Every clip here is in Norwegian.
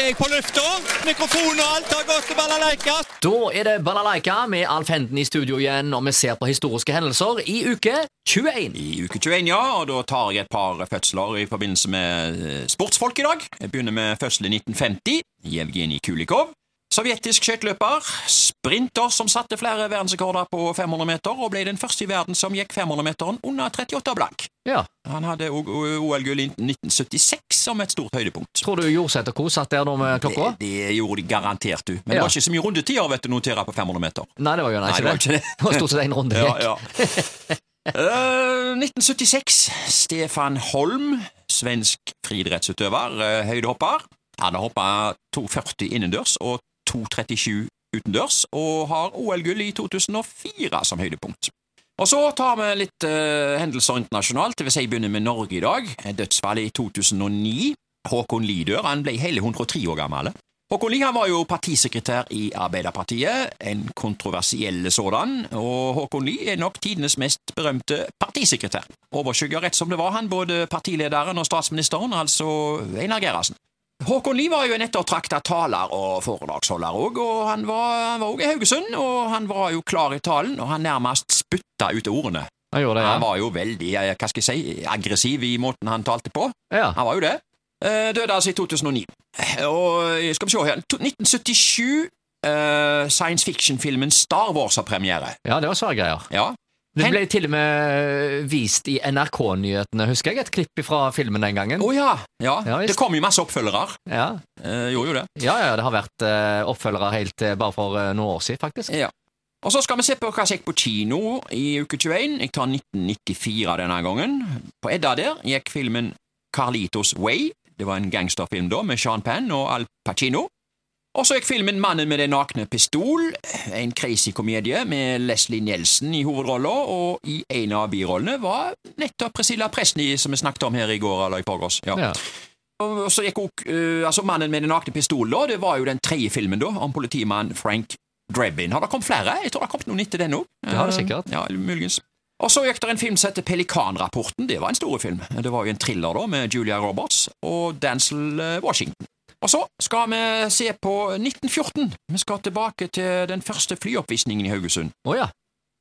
er jeg på lufta. Mikrofon og alt har gått til balalaika. Da er det Balalaika med Alf Henden i studio igjen, og vi ser på historiske hendelser i uke 21. I uke 21, ja, og da tar jeg et par fødsler i forbindelse med eh, sportsfolk i dag. Jeg begynner med fødselen i 1950. Jevgenij Kulikov. Sovjetisk skøyteløper, sprinter som satte flere verdensrekorder på 500 meter, og ble den første i verden som gikk 500-meteren under 38 blank. Ja. Han hadde òg OL-gull i 1976 som et stort høydepunkt. Tror du og co. satt der nå med klokka? Det, det gjorde de garantert, du. Men Ja. det var ikke så mye rundetider vet du, notere på 500 meter. Nei, det var jo nei, Nei, ikke det var ikke det. Det var stort sett én runde. Ja, ja. Uh, 1976. Stefan Holm, svensk friidrettsutøver, uh, høydehopper. Han har hoppa 2,40 innendørs og 2,37 utendørs, og har OL-gull i 2004 som høydepunkt. Og så tar vi litt uh, hendelser internasjonalt, vil si begynner med Norge i dag. Dødsfallet i 2009. Håkon Lidør. Han ble hele 103 år gammel. Håkon Lie var jo partisekretær i Arbeiderpartiet, en kontroversiell sådan, og Håkon Lie er nok tidenes mest berømte partisekretær. Overskygger rett som det var han både partilederen og statsministeren, altså Einar Gerhardsen. Håkon Lie var jo en ettertrakta taler og foredragsholder òg, og han var han òg i Haugesund, og han var jo klar i talen, og han nærmest spytta ut ordene. Han det, ja. Han var jo veldig, eh, hva skal jeg si, aggressiv i måten han talte på. ja. Han var jo det. Eh, Døde altså i 2009. Og eh, skal vi se her 1977 uh, science fiction-filmen Star Wars har premiere. Ja, det var svære greier. Ja. Det ble til og med vist i NRK-nyhetene, husker jeg, et klipp fra filmen den gangen. Å ja. ja. Ja. Det kom jo masse oppfølgere. Ja, Eh, gjorde jo det. ja, ja det har vært eh, oppfølgere helt eh, bare for eh, noen år siden, faktisk. Ja. Og så skal vi se på hva som gikk på kino i uke 21. Jeg tar 1994 denne gangen. På Edda der gikk filmen Carlitos Way. Det var en gangsterfilm da, med Sean Penn og Al Pacino. Og så gikk filmen Mannen med den nakne pistol, en crazy komedie med Leslie Nielsen i hovedrolla, og i en av birollene var nettopp Priscilla Presney, som vi snakket om her i går eller i forgårs. Ja. Ja. Og så gikk også, uh, altså Mannen med den nakne pistol, da, det var jo den tredje filmen da, om politimannen Frank Drebin. Har det kommet flere? Jeg tror det har kommet noen etter den òg. Det har det sikkert. Ja, muligens. Og så gikk det en film som heter Pelikanrapporten. Det var en stor film. Det var jo en thriller da, med Julia Roberts og Dancel eh, Washington. Og så skal vi se på 1914. Vi skal tilbake til den første flyoppvisningen i Haugesund. Å ja,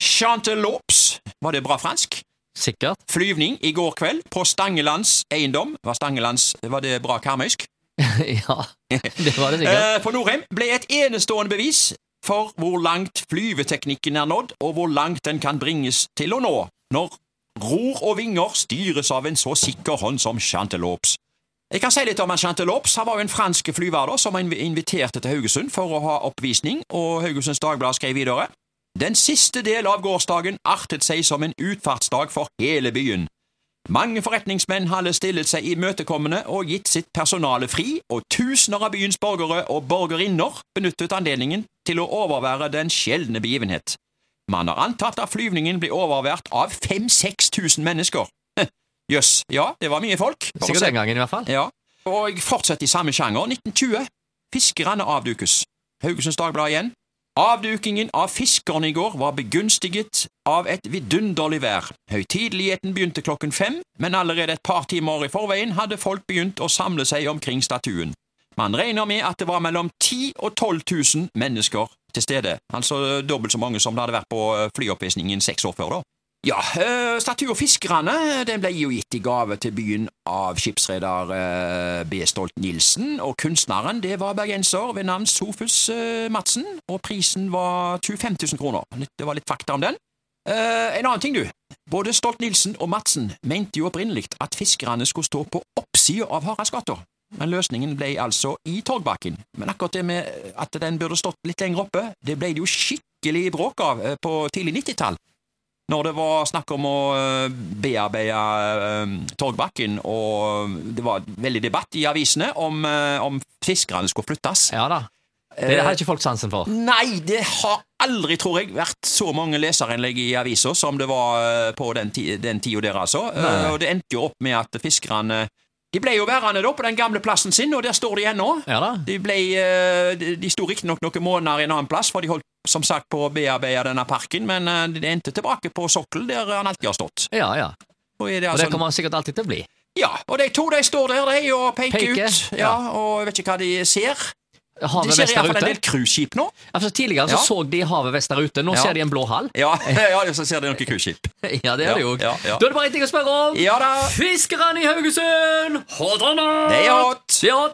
Chantelops. Var det bra fransk? sikkert. Flyvning i går kveld på Stangelands eiendom. Var Stangelands Var det bra karmøysk? ja, det var det sikkert. Eh, på Norheim ble et enestående bevis for hvor langt flyveteknikken er nådd, og hvor langt den kan bringes til å nå, når ror og vinger styres av en så sikker hånd som Chantelops. Jeg kan si litt om en Chantelops. Han var jo en fransk flyver som inv- inviterte til Haugesund for å ha oppvisning, og Haugesunds Dagblad skrev videre. Den siste del av gårsdagen artet seg som en utfartsdag for hele byen. Mange forretningsmenn hadde stillet seg imøtekommende og gitt sitt personale fri, og tusener av byens borgere og borgerinner benyttet anledningen til å overvære den sjeldne begivenhet. Man har antatt at flyvningen ble overvært av 5000-6000 mennesker. Jøss, ja, det var mye folk. Sikkert den gangen, i hvert fall. ja, og jeg fortsetter i samme sjanger. 1920. Fiskerne avdukes. Haugesunds Dagblad igjen. Avdukingen av fiskerne i går var begunstiget av et vidunderlig vær. Høytideligheten begynte klokken fem, men allerede et par timer i forveien hadde folk begynt å samle seg omkring statuen. Man regner med at det var mellom 10 og 12 000 mennesker til stede, altså dobbelt så mange som det hadde vært på eh, flyoppvisningen seks år før, da. Ja, eh, statuen Fiskerne den ble jo gitt i gave til byen av skipsreder eh, B. Stolt-Nielsen, og kunstneren det var bergenser ved navn Sofus eh, Madsen, og prisen var 25 000 kroner. Det var litt fakta om den. En annen ting, du. Både Stolt-Nielsen og Madsen mente jo opprinnelig at fiskerne skulle stå på oppsida av Haraldsgata, men løsningen ble altså i Torgbakken. Men akkurat det med at den burde stått litt lenger oppe, det ble det jo skikkelig bråk av på tidlig 90-tall når det var snakk om å øh, bearbeide øh, Torgbakken, og det var veldig debatt i avisene om, øh, om fiskerne skulle flyttes. Ja da. Det har ikke folk sansen for. Nei, det har aldri, tror jeg, vært så mange leserinnlegg i avisa som det var på den, ti den tida der, altså. Nei. Eh, Og det endte jo opp med at fiskerne De ble jo værende da på den gamle plassen sin, og der står de ennå. Ja da. De, ble, eh, de, de sto riktignok noen måneder i en annen plass, for de holdt som sagt på å bearbeide denne parken, men eh, de endte tilbake på sokkel der han alltid har stått. Ja, ja. Og, det Og altså, det kommer han sikkert alltid til å bli. Ja, og de to de står der de og peker, Peker, ut. Ja. Og jeg vet ikke hva de ser. Havet De ser iallfall en del cruiseskip nå. Altså, tidligere så, Ja. så de havet vest der ute, nå Ja. ser de en blå hall. Ja, ja så ser de noen cruiseskip. Ja, det er det jo. Da er det bare én ting å spørre om. Ja da. Fiskerne i Haugesund! Hot or not? Det er hot. Det er hot.